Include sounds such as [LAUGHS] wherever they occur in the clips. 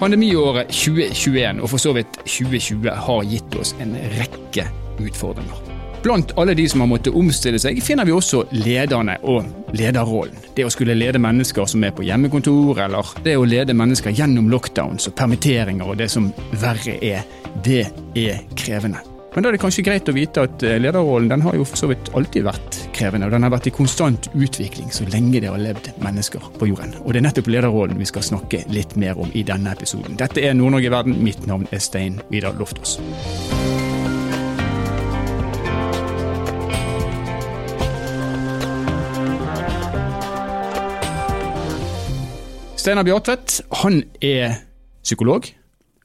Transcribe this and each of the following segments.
Pandemiåret 2021 og for så vidt 2020 har gitt oss en rekke utfordringer. Blant alle de som har måttet omstille seg, finner vi også lederne og lederrollen. Det å skulle lede mennesker som er på hjemmekontor, eller det å lede mennesker gjennom lockdowns og permitteringer og det som verre er, det er krevende. Men da er det kanskje greit å vite at eh, lederrollen den har jo for så vidt alltid vært krevende. Og den har vært i konstant utvikling så lenge det har levd mennesker på jorden. Og det er nettopp lederrollen vi skal snakke litt mer om i denne episoden. Dette er Nord-Norge verden. Mitt navn er Stein Vidar Loftaas. Steinar Bjartvedt han er psykolog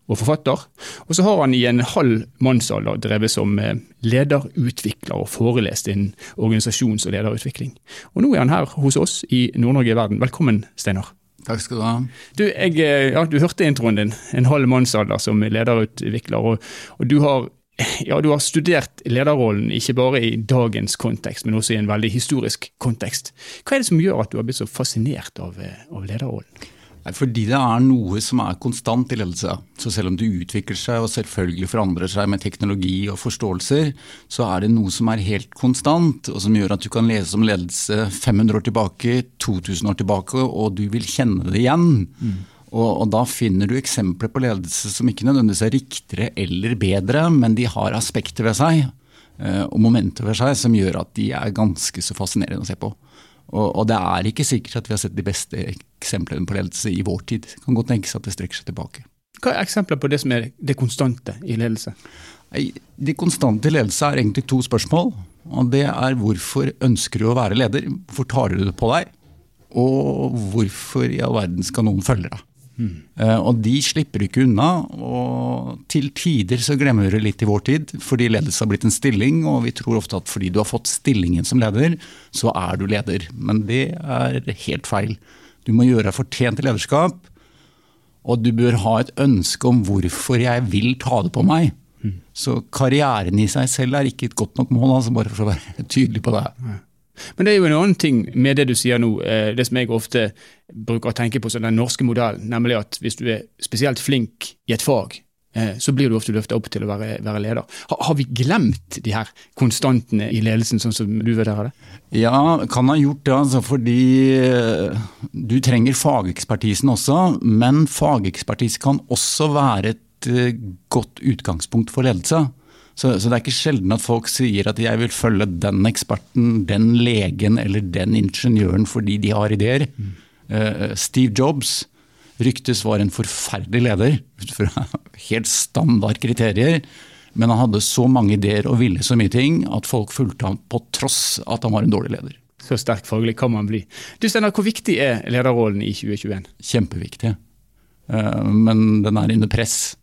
og forfatter. Og så har han i en halv mannsalder drevet som eh, lederutvikler og forelest innen organisasjons- og lederutvikling. Og nå er han her hos oss i Nord-Norge i verden. Velkommen, Steinar. Takk skal du ha. Du, jeg, eh, ja, du hørte introen din. En halv mannsalder som lederutvikler. Og, og du, har, ja, du har studert lederrollen ikke bare i dagens kontekst, men også i en veldig historisk kontekst. Hva er det som gjør at du har blitt så fascinert av, eh, av lederrollen? Fordi det er noe som er konstant i ledelse. Så selv om det utvikler seg og selvfølgelig forandrer seg med teknologi og forståelser, så er det noe som er helt konstant, og som gjør at du kan lese om ledelse 500 år tilbake, 2000 år tilbake, og du vil kjenne det igjen. Mm. Og, og, da finner du eksempler på ledelse som ikke nødvendigvis er riktigere eller bedre, men de har aspekter ved seg eh, og momenter ved seg som gjør at de er ganske så fascinerende å se på. Og, og, det er ikke sikkert at vi har sett de beste eksemplene på ledelse i vår tid. Det kan godt tenkes at det strekker seg tilbake. Hva er eksempler på det som er det konstante i ledelse? Det konstante i ledelse er egentlig to spørsmål. og Det er hvorfor ønsker du å være leder? Hvorfor tar du det på deg? Og hvorfor i all verden skal noen følge deg? Mm. Og de slipper ikke unna. Og til tider så glemmer vi det litt i vår tid, fordi ledelse har blitt en stilling. Og vi tror ofte at fordi du har fått stillingen som leder, så er du leder. Men det er helt feil. Du må gjøre deg fortjent til lederskap. Og du bør ha et ønske om hvorfor jeg vil ta det på meg. Mm. Så karrieren i seg selv er ikke et godt nok mål, altså bare for å være [LAUGHS] tydelig på det. Men det er jo en annen ting med det du sier nå, eh, det som jeg ofte bruker å tenke på som den norske modellen, nemlig at hvis du er spesielt flink i et fag, eh, så blir du ofte løftet opp til å være, være leder. Har, har, vi glemt de her konstantene i ledelsen, sånn som du vurderer det? Ja, kan ha gjort det, altså, fordi eh, du trenger fagekspertisen også. Men fagekspertise kan også være et godt utgangspunkt for ledelse. Så, så, det er ikke sjelden at folk sier at jeg vil følge den eksperten, den legen eller den ingeniøren fordi de har ideer. Mm. Uh, Steve Jobs ryktes var en forferdelig leder ut [LAUGHS] fra helt standard kriterier. Men han hadde så mange ideer og ville så mye ting at folk fulgte ham på tross at han var en dårlig leder. Så sterk faglig kan man bli. Du Steinar, Hvor viktig er lederrollen i 2021? Kjempeviktig. Uh, men den er under press.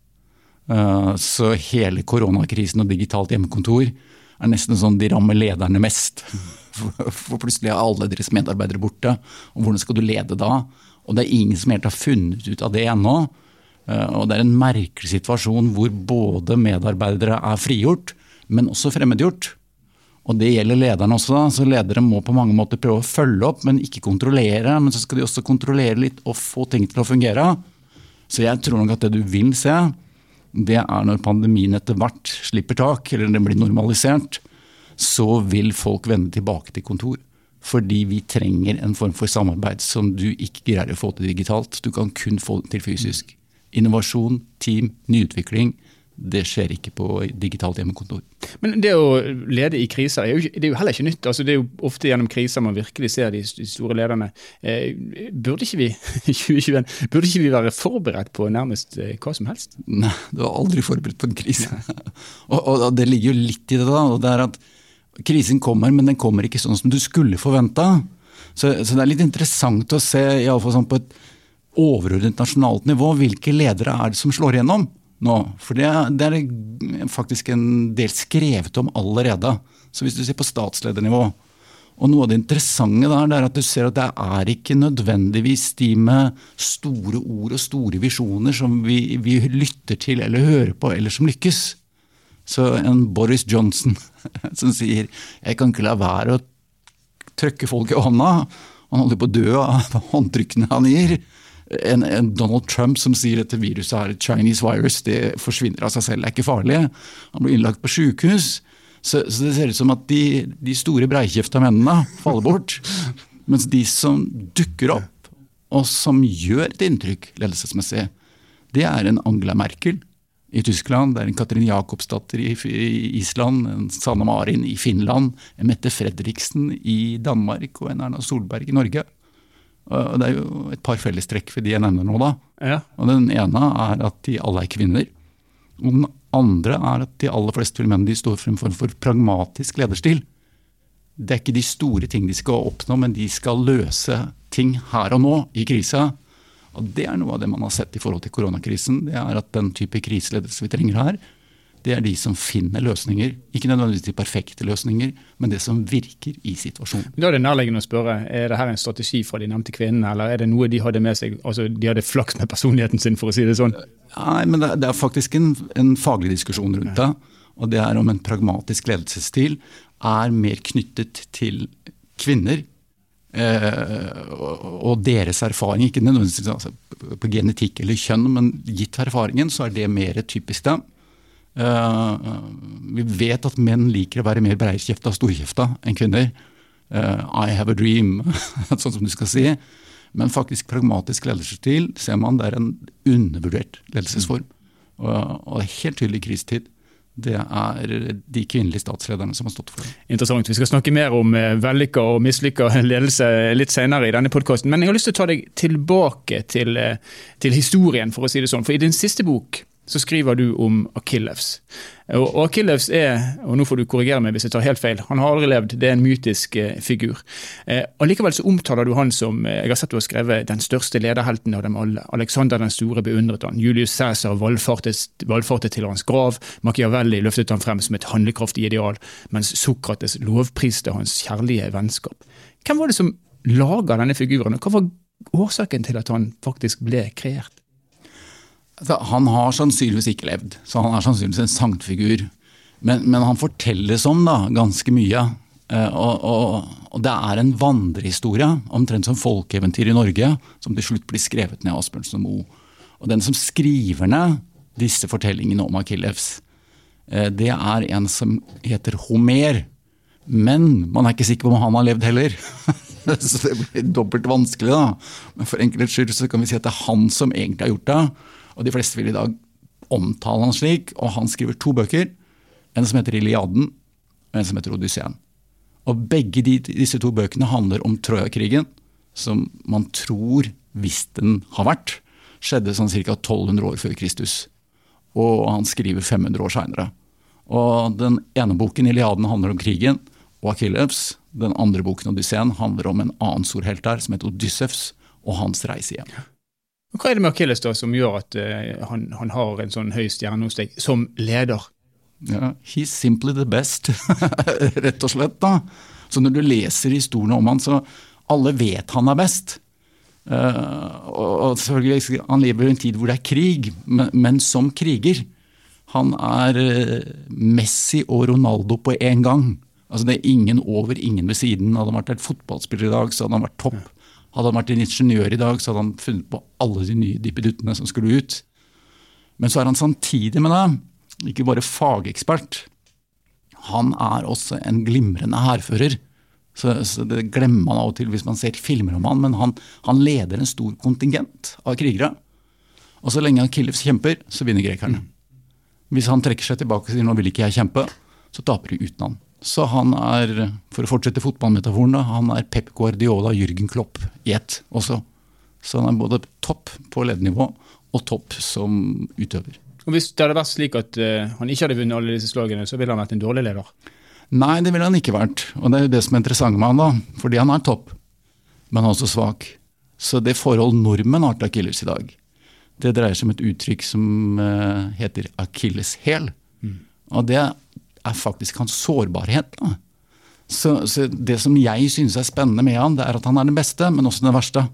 Eh, så hele koronakrisen og digitalt hjemmekontor er nesten sånn de rammer lederne mest. [LAUGHS] For plutselig er alle deres medarbeidere borte. Og hvordan skal du lede da? Og det er ingen som helt har funnet ut av det ennå. Eh, og det er en merkelig situasjon hvor både medarbeidere er frigjort, men også fremmedgjort. Og det gjelder lederne også. da, så Ledere må på mange måter prøve å følge opp, men ikke kontrollere. Men så skal de også kontrollere litt og få ting til å fungere. Så jeg tror nok at det du vil se, det er når pandemien etter hvert slipper tak, eller den blir normalisert, så vil folk vende tilbake til kontor. Fordi vi trenger en form for samarbeid som du ikke greier å få til digitalt. Du kan kun få det til fysisk. Innovasjon, team, nyutvikling det skjer ikke på digitalt hjemmekontor. Men det å lede i kriser er jo, det er jo heller ikke nytt. Altså, det er jo ofte gjennom kriser man virkelig ser de, store lederne. Eh, burde ikke vi [LAUGHS] 2021, burde ikke vi være forberedt på nærmest eh, hva som helst? Nei, du er aldri forberedt på en krise. [LAUGHS] og, og, Det ligger jo litt i det. da, og det er at Krisen kommer, men den kommer ikke sånn som du skulle forventa. Så, så, det er litt interessant å se, iallfall sånn på et overordnet nasjonalt nivå, hvilke ledere er det som slår igjennom nå. For det, det, er faktisk en del skrevet om allerede. Så hvis du ser på statsledernivå og Noe av det interessante der, det er at du ser at det er ikke nødvendigvis de med store ord og store visjoner som vi, vi lytter til eller hører på, eller som lykkes. Så en Boris Johnson [LAUGHS] som sier 'jeg kan ikke la være å trykke folk i hånda', han holder på å dø av håndtrykkene han gir. En, en, Donald Trump som sier at viruset er et Chinese virus, det forsvinner av seg selv, det er ikke farlig. Han blir innlagt på sykehus. Så, så det ser ut som at de, de store breikjefta mennene faller bort. Mens de som dukker opp, og som gjør et inntrykk ledelsesmessig, det er en Angela Merkel i Tyskland, det er en Katrin Jacobsdatter i, Island, en Sanne Marin i Finland, en Mette Fredriksen i Danmark og en Erna Solberg i Norge. Og det er jo et par fellestrekk for de jeg nevner nå. da. Ja. Og Den ene er at de alle er kvinner. Og den andre er at de aller fleste de står for en form for pragmatisk lederstil. Det er ikke de store ting de skal oppnå, men de skal løse ting her og nå i krisa. Og Det er noe av det man har sett i forhold til koronakrisen. Det er at den type kriseledelse vi trenger her, det er de som finner løsninger. Ikke nødvendigvis de perfekte løsninger, men det som virker i situasjonen. Da er det nærliggende å spørre, er det her en strategi fra de nevnte kvinnene, eller er det noe de hadde med seg, altså de hadde flaks med personligheten sin, for å si det sånn? Nei, men det er faktisk en, en faglig diskusjon rundt det. Og det er om en pragmatisk ledelsesstil er mer knyttet til kvinner Eh, og deres erfaring, ikke nødvendigvis altså, på genetikk eller kjønn, men gitt erfaringen, så er det mer typisk dem. Eh, vi vet at menn liker å være mer breikjefta og storkjefta enn kvinner. Eh, I have a dream, [LAUGHS] sånn som du skal si. Men faktisk pragmatisk ledelsesstil ser man det er en undervurdert ledelsesform. Og, og helt tydelig krisetid det er de kvinnelige statslederne som har stått for det. Interessant. Vi skal snakke mer om eh, vellykka og mislykka [LAUGHS] ledelse litt senere i denne podkasten. Men jeg har lyst til å ta deg tilbake til, til historien, for å si det sånn. For i din siste bok så skriver du om Akillevs. Og Akillevs er, og nå får du korrigere meg hvis jeg tar helt feil, han har aldri levd, det er en mytisk eh, figur. Og Allikevel så omtaler du han som eh, jeg har sett du har skrevet, den største lederhelten av dem alle. Alexander den store beundret han. Julius Cæsar valfartet til hans grav. Machiavelli løftet han frem som et handlekraftig ideal, mens Sokrates lovpriste hans kjærlige vennskap. Hvem var det som laga denne figuren, og hva var årsaken til at han faktisk ble kreert? Altså, han har sannsynligvis ikke levd, så han er sannsynligvis en sanktfigur. Men, men han fortelles om da, ganske mye. Eh, og, og, og, det er en vandrehistorie, omtrent som folkeeventyr i Norge, som til slutt blir skrevet ned av Asbjørnsen og Moe. Og den som skriver ned disse fortellingene om Akillevs, eh, det er en som heter Homer. Men man er ikke sikker på om han har levd heller. [LAUGHS] så det blir dobbelt vanskelig, da. Men for enkelhets skyld så kan vi si at det er han som egentlig har gjort det. Og de fleste vil i dag omtale han slik. Og han skriver to bøker. En som heter Iliaden, og en som heter Odysseen. Og begge de, disse to bøkene handler om Troja-krigen, som man tror, hvis den har vært, skjedde sånn ca. 1200 år før Kristus. Og han skriver 500 år seinere. Og den ene boken, Iliaden, handler om krigen og Akillevs. Den andre boken, Odysseen, handler om en annen stor helt der, som heter Odyssevs, og hans reise hjem. Hva er det med Akilles da som gjør at uh, han, han, har en sånn høy stjerne hos deg, som leder? Ja, He's simply the best, [LAUGHS] rett og slett. da. Så når du leser historiene om han, så alle vet han er best. Uh, og selvfølgelig, Han lever i en tid hvor det er krig, men, men som kriger. Han er uh, Messi og Ronaldo på én gang. Altså Det er ingen over, ingen ved siden. Hadde han vært et fotballspiller i dag, så hadde han vært topp. Hadde han vært en ingeniør i dag, så hadde han funnet på alle de nye dippeduttene som skulle ut. Men så er han samtidig med det ikke bare fagekspert. Han er også en glimrende hærfører. Så, så, Det glemmer man av og til hvis man ser filmer om han, men han, han leder en stor kontingent av krigere. Og så lenge Akillevs kjemper, så vinner grekerne. Hvis han trekker seg tilbake og sier nå vil ikke jeg kjempe, så taper de uten han. Så han er, for å fortsette fotballmetaforen, han er Pep Guardiola, Jürgen Klopp i ett også. Så han er både topp på ledernivå og topp som utøver. Og Hvis det hadde vært slik at uh, han ikke hadde vunnet alle disse slagene, så ville han vært en dårlig leder? Nei, det ville han ikke vært. Og det er jo det som er interessant med han da. Fordi han er topp, men også svak. Så det forhold nordmenn har til akilles i dag, det dreier seg om et uttrykk som uh, heter akilleshæl. Mm. Og det er faktisk hans sårbarhet. Så, så, Det som jeg synes er spennende med han, det er at han er den beste, men også den verste.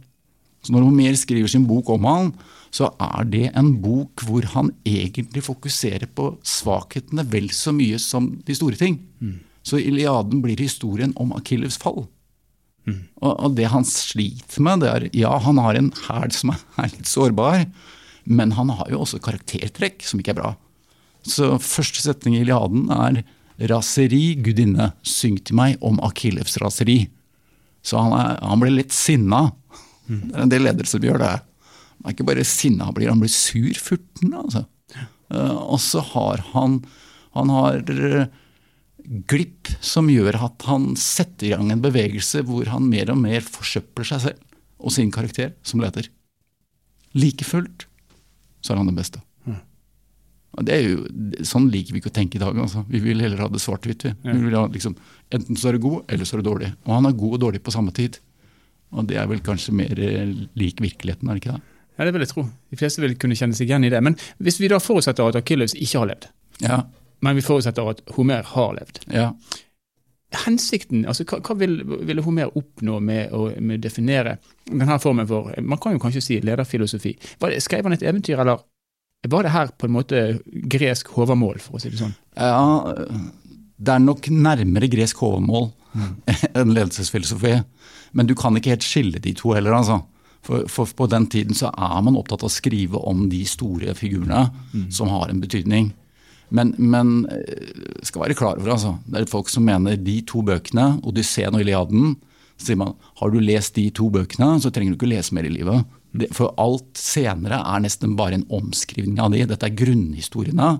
Så Når Homer skriver sin bok om han, så er det en bok hvor han egentlig fokuserer på svakhetene vel så mye som de store ting. Mm. Så Iliaden blir historien om Akillevs fall. Mm. Og, og, det han sliter med, det er ja, han har en hæl som er [LAUGHS] litt sårbar, men han har jo også karaktertrekk som ikke er bra. Så første setning i Iliaden er raseri, gudinne, syng til meg om Akilevs raseri. Så han, er, han blir litt sinna. Mm. Det er en del ledere som gjør det. Han er ikke bare sinna, han blir, han blir sur, furten. Altså. Uh, og så har han, han har glipp som gjør at han setter i gang en bevegelse hvor han mer og mer forsøpler seg selv og sin karakter som leder. Like fullt så er han den beste. Mm. Det er jo, sånn liker vi ikke å tenke i dag. Altså. Vi vil heller ha det svart-hvitt. Vi. Vi vil ha liksom, Enten så er du god, eller så er du dårlig. Og han er god og dårlig på samme tid. Og det er vel kanskje mer eh, lik virkeligheten, er det ikke det? Ja, Det vil jeg tro. De fleste vil kunne kjenne seg igjen i det. Men hvis vi da forutsetter at Akilles ikke har levd, ja men vi forutsetter at Homer har levd. Ja. Hensikten, altså hva, hva vil, ville Homer oppnå med å med definere denne formen for Man kan jo kanskje si lederfilosofi. Skrev han et eventyr, eller var det her på en måte gresk hovermål, for å si det sånn? Ja, det er nok nærmere gresk hovermål mm. [LAUGHS] enn ledelsesfilosofi. Men du kan ikke helt skille de to heller, altså. For, for, på den tiden så er man opptatt av å skrive om de store figurene mm. som har en betydning. Men, men eh, skal være klar over altså, det er folk som mener de to bøkene, 'Odysseen' og 'Iliaden', så sier man har du lest de to bøkene, så trenger du ikke lese mer i livet. For alt senere er nesten bare en omskrivning av de. Dette er grunnhistoriene.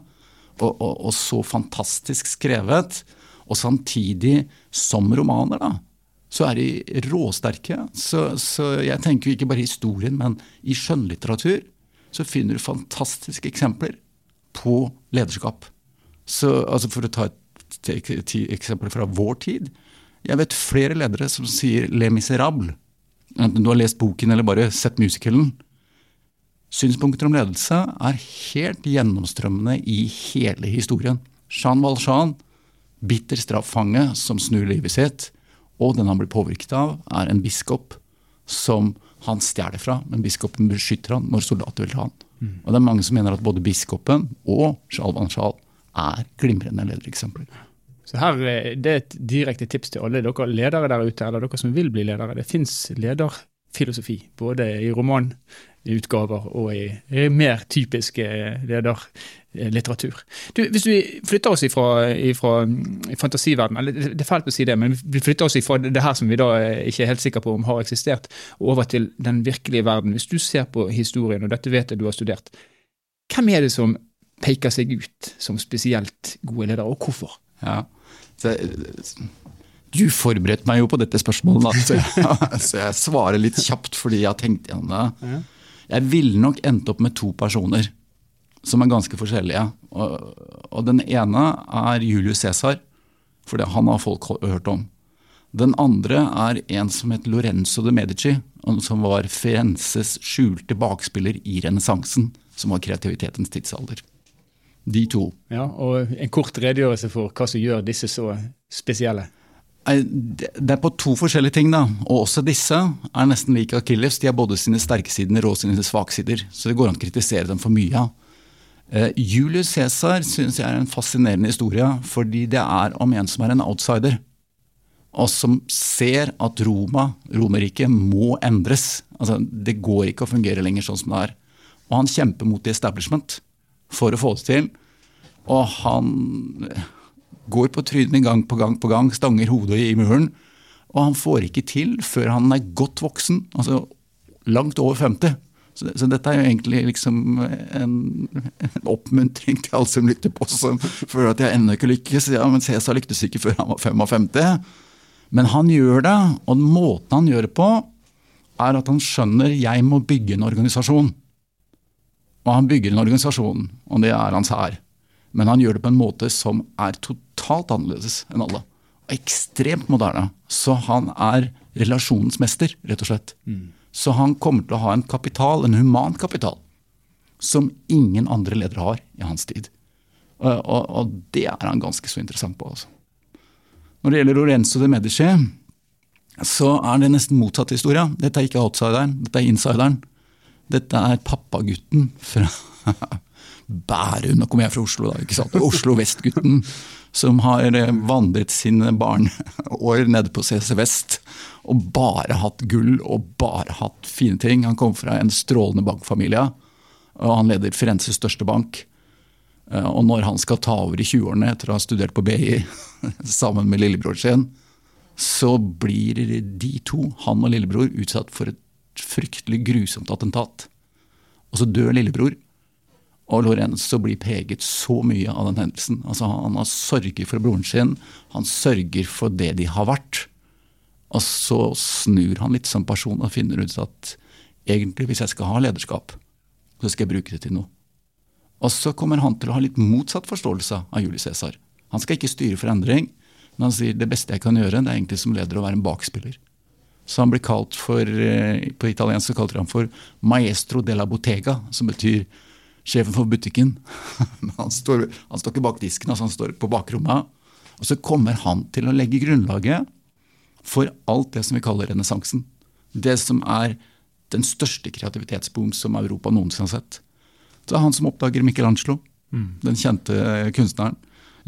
Og, og, og så fantastisk skrevet. Og samtidig som romaner, da. Så er de råsterke. Så, så jeg tenker ikke bare i historien, men i skjønnlitteratur så finner du fantastiske eksempler på lederskap. Så, altså for å ta et, eksempel fra vår tid. Jeg vet flere ledere som sier 'Le Miserable'. Enten du har lest boken eller bare sett musicalen. Synspunkter om ledelse er helt gjennomstrømmende i hele historien. Jean Valjean, bitter straffange som snur livet sitt, og den han blir påvirket av, er en biskop som han stjeler fra, men biskopen beskytter han når soldater vil ta han. Mm. Og det er mange som mener at både biskopen og Jean Valjean er glimrende ledereksempler. Så her, eh, Det er et direkte tips til alle dere ledere der ute, eller dere som vil bli ledere. Det fins lederfilosofi, både i romanutgaver og i mer typiske leder Eh. Du, hvis vi flytter oss ifra, ifra mm, fantasiverden, eller det er fælt å si det, men vi flytter oss ifra det her som vi da eh, ikke er helt sikre på om har eksistert, og over til den virkelige verden. Hvis du ser på historien, og dette vet jeg du har studert, hvem er det som peker seg ut som spesielt gode ledere, og hvorfor? Ja, så, du forberedte meg jo på dette spørsmålet, da, så, jeg, [LAUGHS] så jeg svarer litt kjapt fordi jeg har tenkt gjennom det. Jeg ville nok endt opp med to personer som er ganske forskjellige. Og, og den ene er Julius Cæsar, for det han har folk hørt om. Den andre er en som het Lorenzo de Medici, som var Firenzes skjulte bakspiller i renessansen, som var kreativitetens tidsalder. De to. Ja, Og en kort redegjørelse for hva som gjør disse så spesielle? Det er på to forskjellige ting, da. Og også disse er nesten like Akilles. De har både sine sterke sider og sine svake sider. Så det går an å kritisere dem for mye. av. Julius Cæsar syns jeg er en fascinerende historie, fordi det er om en som er en outsider. Og som ser at Roma, Romerriket, må endres. Altså, det går ikke å fungere lenger sånn som det er. Og han kjemper mot the establishment for å få det til. Og han går på trynet gang på gang på gang, stanger hodet i muren. Og han får ikke til før han er godt voksen, altså langt over 50. Så, så, dette er jo egentlig liksom en, en, oppmuntring til alle som lytter på, som føler at jeg ennå ikke lykkes. Ja, men Cæsar lyktes ikke før han var 55. Men han gjør det, og måten han gjør det på, er at han skjønner jeg må bygge en organisasjon. Og han bygger en organisasjon, og det er hans hær. Men han gjør det på en måte som er totalt annerledes enn alle. Og ekstremt moderne. Så han er relasjonens mester, rett og slett. Mm. Så han kommer til å ha en kapital, en human kapital, som ingen andre ledere har i hans tid. Og, og, og det er han ganske så interessant på. Altså. Når det gjelder Lorenzo de Medici, så er det nesten motsatt historie. Dette er ikke outsideren, dette er insideren. Dette er pappagutten fra [LAUGHS] Bærum. Nå kommer jeg fra Oslo, da. ikke sant? Oslo vest-gutten. som har eh, vandret sine barneår nede på CC Vest og bare hatt gull og bare hatt fine ting. Han kom fra en strålende bankfamilie, og han leder Firenzes største bank. Eh, og når han skal ta over i 20-årene etter å ha studert på BI [LAUGHS] sammen med lillebror sin, så blir de to, han og lillebror, utsatt for et fryktelig grusomt attentat. Og så dør lillebror. Og Lorenzo blir preget så mye av den hendelsen. Altså, han har sørger for broren sin, han sørger for det de har vært. Og så snur han litt som person og finner ut at egentlig, hvis jeg skal ha lederskap, så skal jeg bruke det til noe. Og så kommer han til å ha litt motsatt forståelse av Julius Cæsar. Han skal ikke styre for endring, men han sier det beste jeg kan gjøre, det er egentlig som leder å være en bakspiller. Så han blir kalt for, eh, På italiensk så kalte han for maestro della bottega, som betyr sjefen for butikken. [LAUGHS] han, står, han står ikke bak disken, altså han står på bakrommet. Og så kommer han til å legge grunnlaget for alt det som vi kaller renessansen. Det som er den største kreativitetsboom som Europa noensinne har sett. Det er han som oppdager Michelangelo, mm. den kjente kunstneren.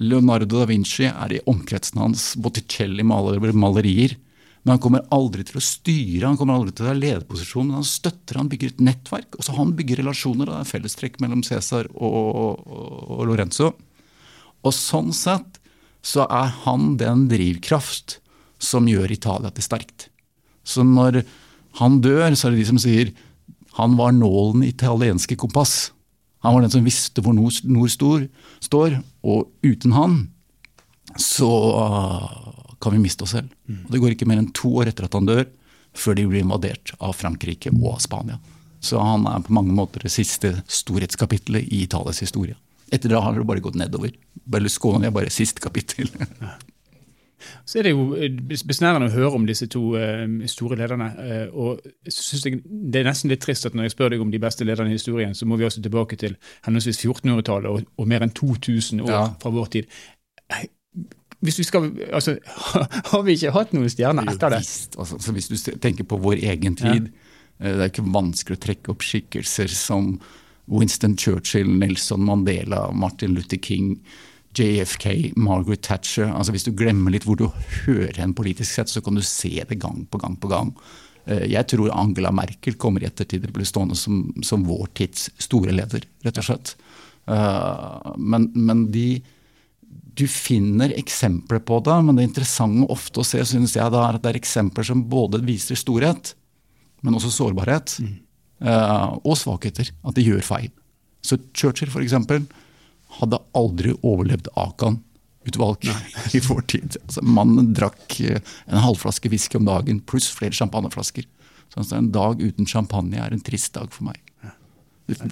Leonardo da Vinci er i omkretsen hans. Botticelli maler malerier. Men han kommer aldri til å styre, han kommer aldri til å ha lederposisjon. Men han støtter, han bygger et nettverk. Også han bygger relasjoner. Det er fellestrekk mellom Cæsar og, og, og, Lorenzo. Og sånn sett så er han den drivkraft som gjør Italia til sterkt. Så når han dør, så er det de som sier han var nålen i italienske kompass. Han var den som visste hvor nord, nord stor, står, og uten han så kan vi miste oss selv. Mm. Og Det går ikke mer enn to år etter at han dør, før de blir invadert av Frankrike og Spania. Så han er på mange måter det siste storhetskapitlet i Italias historie. Etter det har det bare gått nedover. Berlusconi er bare siste kapittel. [LAUGHS] Så er det jo eh, besnærende å høre om disse to uh, store lederne. Uh, og synes jeg Det er nesten litt trist at når jeg spør deg om de beste lederne i historien, så må vi også tilbake til henholdsvis 1400-tallet og, og, mer enn 2000 år ja. fra vår tid hvis du skal, altså, [LAUGHS] Har vi ikke hatt noen stjerner etter det? Altså, hvis du tenker på vår egen tid, ja. Eh, det er ikke vanskelig å trekke opp skikkelser som Winston Churchill, Nelson Mandela, Martin Luther King, JFK, Margaret Thatcher. Altså Hvis du glemmer litt hvor du hører hen politisk sett, så kan du se det gang på gang på gang. Eh, jeg tror Angela Merkel kommer i ettertid til å bli stående som, som vår tids store leder, rett og slett. Eh, men, men de du finner eksempler på det, men det interessante ofte å se synes jeg, er at det er eksempler som både viser storhet, men også sårbarhet. Mm. Uh, og svakheter. At de gjør feil. Så Churchill for eksempel, hadde aldri overlevd Akan-utvalg [LAUGHS] i vår tid. Altså, mannen drakk eh, en halvflaske whisky om dagen pluss flere champagneflasker. Så altså, en dag uten champagne er en trist dag for meg.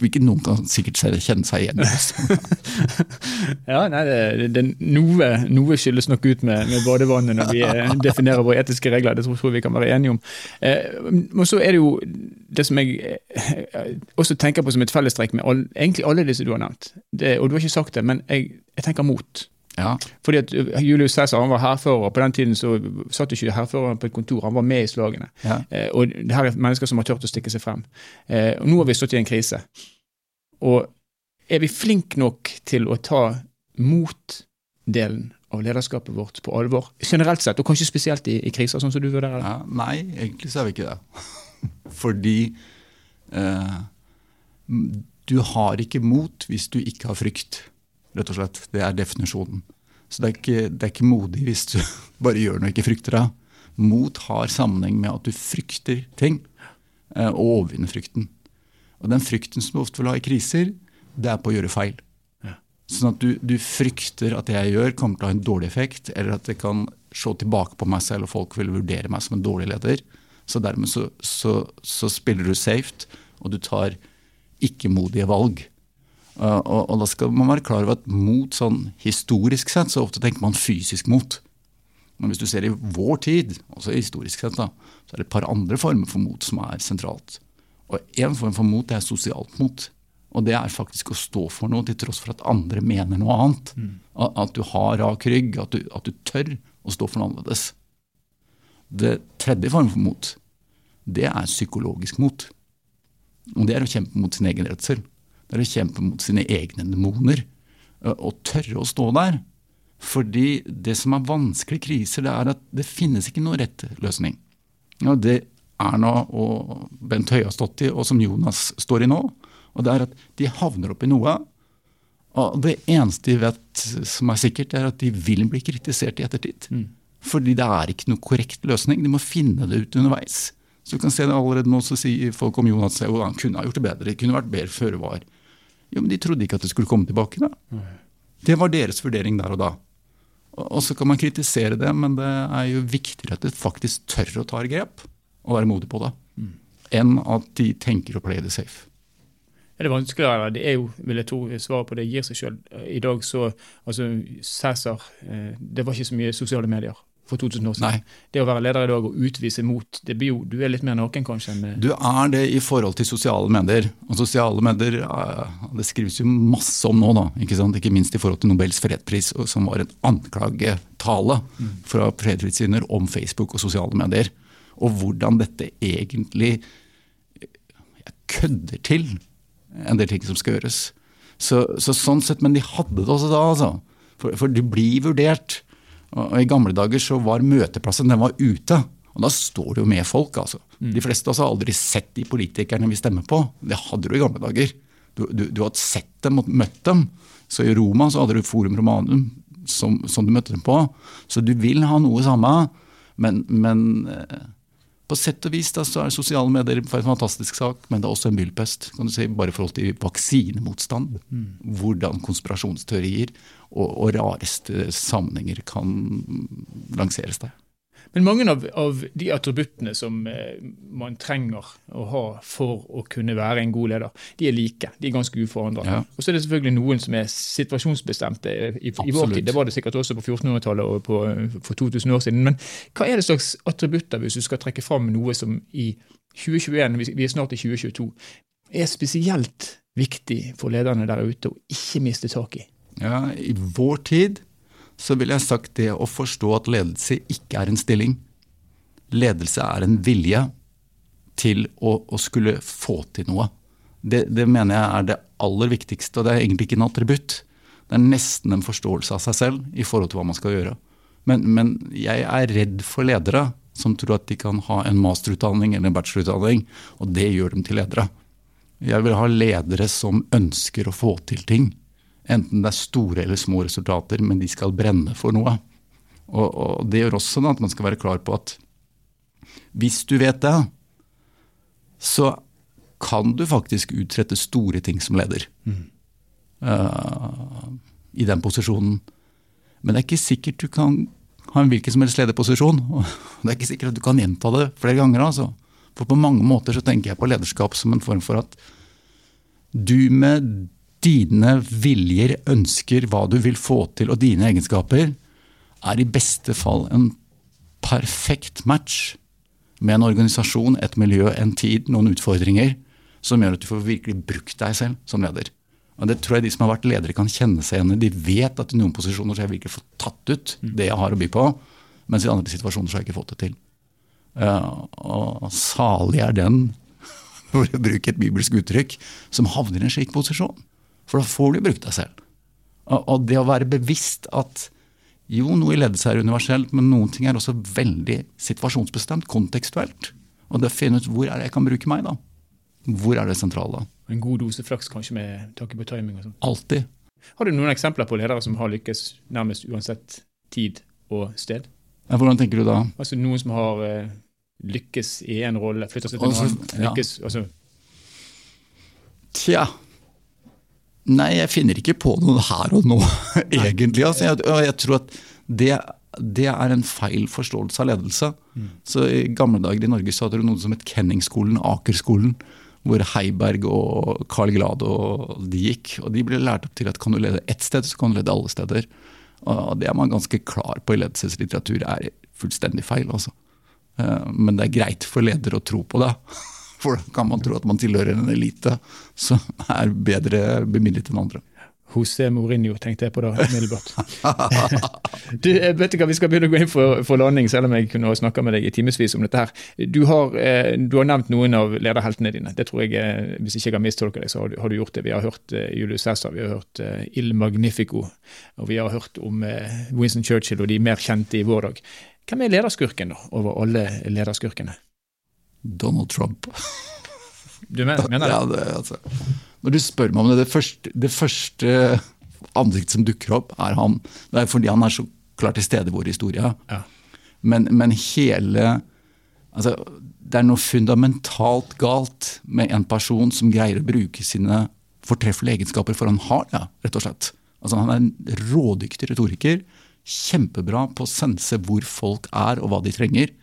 Ikke noen kan sikkert kjenne seg igjen [LAUGHS] ja, nei, det, det, noe, noe, skylles nok ut med, med badevannet når vi eh, definerer våre etiske regler. Det tror jeg vi kan være enige om. Eh, og så er det jo det som jeg eh, også tenker på som et fellestrekk med all, egentlig alle disse du har nevnt. Det, og du har ikke sagt det, men jeg, jeg tenker mot. Ja. Fordi at uh, Julius Cæsar han var hærfører. På den tiden så satt ikke hærføreren på et kontor, han var med i slagene. Ja. Eh, og det her er mennesker som har turt å stikke seg frem. Eh, og nå har vi stått i en krise. Og er vi flinke nok til å ta mot-delen av lederskapet vårt på alvor? Generelt sett, og kanskje spesielt i, i kriser, sånn som du vurderer det? Ja, nei, egentlig så er vi ikke det. [LAUGHS] Fordi eh, du har ikke mot hvis du ikke har frykt rett og slett. Det er definisjonen. Så det er ikke, det er ikke modig hvis du [LAUGHS] bare gjør noe og ikke frykter det. Mot har sammenheng med at du frykter ting, eh, og overvinner frykten. Og den frykten som du ofte vil ha i kriser, det er på å gjøre feil. Sånn at du, du, frykter at det jeg gjør, kommer til å ha en dårlig effekt, eller at det kan se tilbake på meg selv, og folk vil vurdere meg som en dårlig leder. Så dermed så, så, så spiller du safe, og du tar ikke-modige valg. Og, og, da skal man være klar over at mot sånn historisk sett, så ofte tenker man fysisk mot. Men hvis du ser i vår tid, også historisk sett, da, så er det et par andre former for mot som er sentralt. Og én form for mot det er sosialt mot. Og det er faktisk å stå for noe til tross for at andre mener noe annet. Mm. At, du har rak rygg, at du, at du, tør å stå for noe annerledes. Det tredje form for mot, det er psykologisk mot. Og det er å kjempe mot sin egen redsel. Det er å kjempe mot sine egne demoner. Og tørre å stå der, Fordi det som er vanskelig i kriser, det er at det finnes ikke noen rett løsning. Og det Erna og Bent Høie har stått i, og som Jonas står i nå. Og det er at de havner opp i noe. Og det eneste de vet som er sikkert, er at de vil bli kritisert i ettertid. Mm. Fordi det er ikke noe korrekt løsning. De må finne det ut underveis. Så du kan se det allerede nå, så sier folk om Jonas at han kunne ha gjort det bedre. Det kunne vært bedre føre var. Jo, men de trodde ikke at det skulle komme tilbake. da. Det var deres vurdering der og da. Og så kan man kritisere det, men det er jo viktigere at de faktisk tør å ta grep og være modig på det, mm. enn at de tenker å play det safe. Er det vanskeligere? Det er jo, vil jeg tro, svaret på det gir seg sjøl. I dag så altså Cæsar eh, Det var ikke så mye sosiale medier for 2000 år siden. Nei. Det å være leder i dag og utvise mot det blir jo, Du er litt mer naken, kanskje? enn Du er det i forhold til sosiale medier. Og sosiale medier det skrives jo masse om nå, da, ikke, sant? ikke minst i forhold til Nobels fredspris, som var en anklagetale mm. fra fredsprisvinner om Facebook og sosiale medier. Og hvordan dette egentlig kødder til en del ting som skal gjøres. Så, så sånn sett, Men de hadde det også da, altså. For, for du blir vurdert. Og I gamle dager så var møteplassen den var ute. Og da står det jo med folk, altså. Mm. De fleste av oss har aldri sett de politikerne vi stemmer på. Det hadde du i gamle dager. Du, du, du hadde sett dem og møtt dem. Så i Roma så hadde du Forum Romanum som, som du møtte dem på. Så du vil ha noe samme, men, men eh, på sett og vis da, så er sosiale medier en fantastisk sak, men det er også en byllpest. kan du si, Bare i forhold til vaksinemotstand. Mm. Hvordan konspirasjonsteorier og, og, rareste sammenhenger kan lanseres der. Men mange av, av de attributtene som eh, man trenger å ha for å kunne være en god leder, de er like. De er ganske uforandret. Ja. Og så er det selvfølgelig noen som er situasjonsbestemte i, i vår tid. Det var det sikkert også på 1400-tallet og på, for 2000 år siden. Men hva er det slags attributter, hvis du skal trekke fram noe som i 2021, vi er snart i 2022, er spesielt viktig for lederne der ute å ikke miste tak i? Ja, I vår tid så ville jeg sagt det å forstå at ledelse ikke er en stilling. Ledelse er en vilje til å, å skulle få til noe. Det, det, mener jeg er det aller viktigste, og det er egentlig ikke en attributt. Det er nesten en forståelse av seg selv i forhold til hva man skal gjøre. Men, men jeg er redd for ledere som tror at de kan ha en masterutdanning eller en bachelorutdanning, og det gjør dem til ledere. Jeg vil ha ledere som ønsker å få til ting. Enten det er store eller små resultater, men de skal brenne for noe. Og, og Det gjør også at man skal være klar på at hvis du vet det, så kan du faktisk utrette store ting som leder. Mm. Uh, I den posisjonen. Men det er ikke sikkert du kan ha en hvilken som helst lederposisjon. Og [LAUGHS] det er ikke sikkert at du kan gjenta det flere ganger. Altså. For på mange måter så tenker jeg på lederskap som en form for at du med dine viljer, ønsker, hva du vil få til og dine egenskaper, er i beste fall en perfekt match med en organisasjon, et miljø, en tid, noen utfordringer som gjør at du får virkelig brukt deg selv som leder. Og Det tror jeg de som har vært ledere kan kjenne seg igjen i. De vet at i noen posisjoner så har jeg virkelig fått tatt ut det jeg har å by på, mens i andre situasjoner så har jeg ikke fått det til. Uh, og salig er den, [LAUGHS] for å bruke et bibelsk uttrykk, som havner i en slik posisjon. For da får du brukt deg selv. Og det å være bevisst at jo, noe i ledelse er universelt, men noen ting er også veldig situasjonsbestemt, kontekstuelt. Og det å finne ut hvor er det jeg kan bruke meg, da. Hvor er det sentrale? En god dose flaks kanskje med tanke på timing og sånn? Alltid. Har du noen eksempler på ledere som har lykkes nærmest uansett tid og sted? Ja, hvordan tenker du da? Altså Noen som har uh, lykkes i en rolle, flytter seg til en annen, lykkes, ja. altså Tja. Nei, jeg finner ikke på noe her og nå, [LAUGHS] egentlig. Altså, jeg, jeg, tror at det, det, er en feil forståelse av ledelse. Mm. Så I gamle dager i Norge så hadde du noe som het Kenningsskolen, Akerskolen, hvor Heiberg og Carl Glad og de gikk. Og de ble lært opp til at kan du lede ett sted, så kan du lede alle steder. Og det er man ganske klar på i ledelseslitteratur er fullstendig feil. altså. Eh, men det er greit for ledere å tro på det. [LAUGHS] For da kan man tro at man tilhører en elite som er bedre bemidlet enn andre. José Mourinho, tenkte jeg på da umiddelbart. [LAUGHS] du, eh, vet du hva, Vi skal begynne å gå inn for, for landing, selv om jeg kunne snakka med deg i timevis om dette. her. Du har, eh, du har, nevnt noen av lederheltene dine. Det tror jeg, eh, Hvis ikke jeg har mistolka deg, så har du, har du, gjort det. Vi har hørt Julius Cæsar, vi har hørt Il Magnifico, og vi har hørt om Winston Churchill og de mer kjente i vår dag. Hvem er lederskurken da, over alle lederskurkene? Donald Trump. Du mener, [LAUGHS] mener det? Ja, det altså. Når du spør meg om det, det første, det første ansiktet som dukker opp, er han. Det er fordi han er så klart til stede i vår historie. Ja. Men, men, hele altså, Det er noe fundamentalt galt med en person som greier å bruke sine fortreffelige egenskaper, for han har det, rett og slett. Altså, han er en rådyktig retoriker. Kjempebra på å sense hvor folk er og hva de trenger.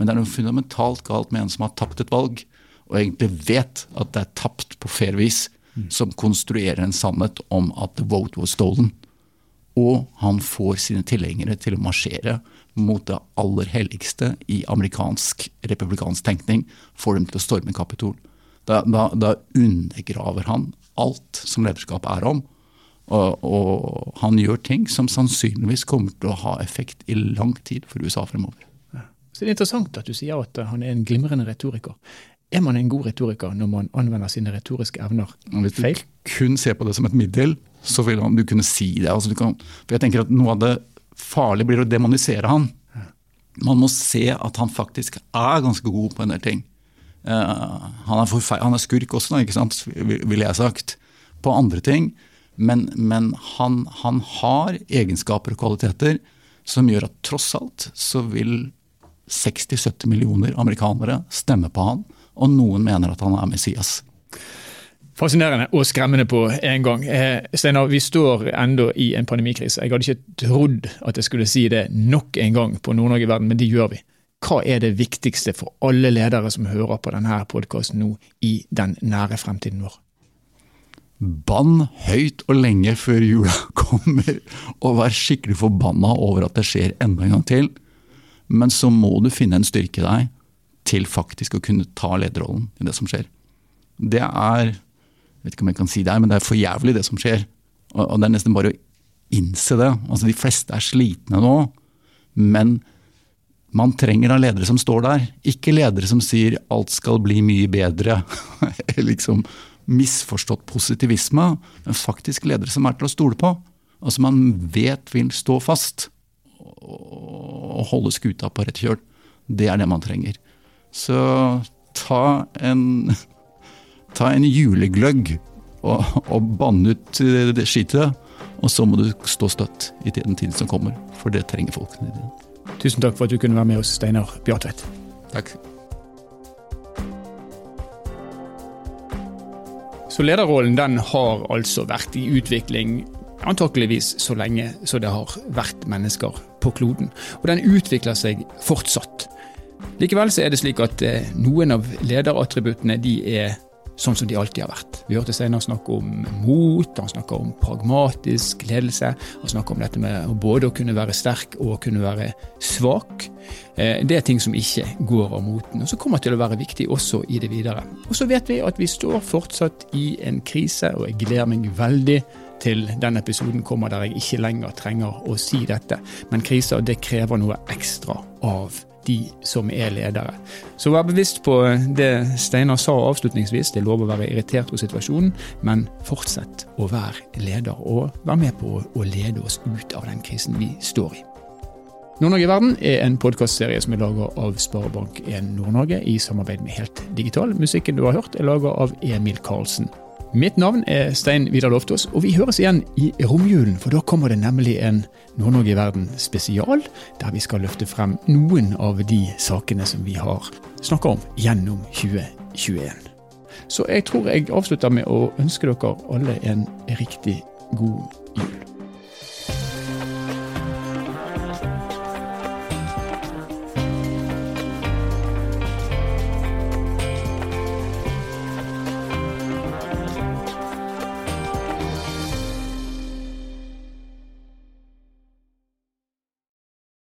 Men det er noe fundamentalt galt med en som har tapt et valg, og egentlig vet at det er tapt på fair vis, mm. som konstruerer en sannhet om at the vote was stolen. Og han får sine tilhengere til å marsjere mot det aller helligste i amerikansk republikansk tenkning, får dem til å storme Kapitol. Da, da, da, undergraver han alt som lederskap er om. Og, og, han gjør ting som sannsynligvis kommer til å ha effekt i lang tid for USA fremover. Så Det er interessant at du sier at han er en glimrende retoriker. Er man en god retoriker når man anvender sine retoriske evner Hvis du feil? kun ser på det som et middel, så vil du kunne si det. Altså kan, for jeg tenker at Noe av det farlige blir å demonisere han. Man må se at han faktisk er ganske god på en del ting. Uh, han, er han, er skurk også, ikke sant, ville jeg sagt, på andre ting. Men, men han, han, har egenskaper og kvaliteter som gjør at tross alt så vil 60-70 millioner amerikanere stemmer på han og noen mener at han er Messias. Fascinerende og skremmende på en gang. Eh, Steinar, vi står ennå i en pandemikrise. Jeg hadde ikke trodd at jeg skulle si det nok en gang på Nord-Norge verden, men det gjør vi. Hva er det viktigste for alle ledere som hører på denne podkasten nå, i den nære fremtiden vår? Bann høyt og lenge før jula [LAUGHS] kommer, og vær skikkelig forbanna over at det skjer enda en gang til. Men så må du finne en styrke i deg til faktisk å kunne ta lederrollen i det som skjer. Det er jeg vet ikke om jeg kan si det her, men det er for jævlig, det som skjer. Og, og det er nesten bare å innse det. Altså, De fleste er slitne nå, men man trenger da ledere som står der. Ikke ledere som sier 'alt skal bli mye bedre'. [LAUGHS] liksom misforstått positivisme, men faktisk ledere som er til å stole på. Og som man vet vil stå fast og holde skuta på rett kjøl. Det er det man trenger. Så ta en, [LAUGHS] ta en julegløgg og, og banne ut det skitet. Og så må du stå støtt i den tiden som kommer, for det trenger dine. Tusen takk for at du kunne være med oss, Steinar Bjartvedt. Takk. Så lederrollen den har altså vært i utvikling antakeligvis så lenge så det har vært mennesker på kloden. Og den utvikler seg fortsatt. Likevel så er det slik at eh, noen av lederattributtene de er sånn som de alltid har vært. Vi hørte senere snakke om mot, han snakker om pragmatisk ledelse. Han snakker om dette med både å kunne være sterk og å kunne være svak. Eh, det er ting som ikke går av moten, og som kommer til å være viktig også i det videre. Og så vet vi at vi står fortsatt i en krise, og jeg gleder meg veldig til den episoden kommer der jeg ikke lenger trenger å si dette. Men kriser det krever noe ekstra av de som er ledere. Så vær bevisst på det Steinar sa avslutningsvis. Det er lov å være irritert over situasjonen, men fortsett å være leder, og vær med på å lede oss ut av den krisen vi står i. Nord-Norge i verden er en podkastserie som er laga av Sparebank1 Nord-Norge i samarbeid med Helt Digital. Musikken du har hørt er laga av Emil Karlsen. Mitt navn er Stein Vidar Loftaas, og vi høres igjen i romjulen. For da kommer det nemlig en Nord-Norge i verden spesial, der vi skal løfte frem noen av de sakene som vi har snakka om gjennom 2021. Så jeg tror jeg avslutter med å ønske dere alle en riktig god jul.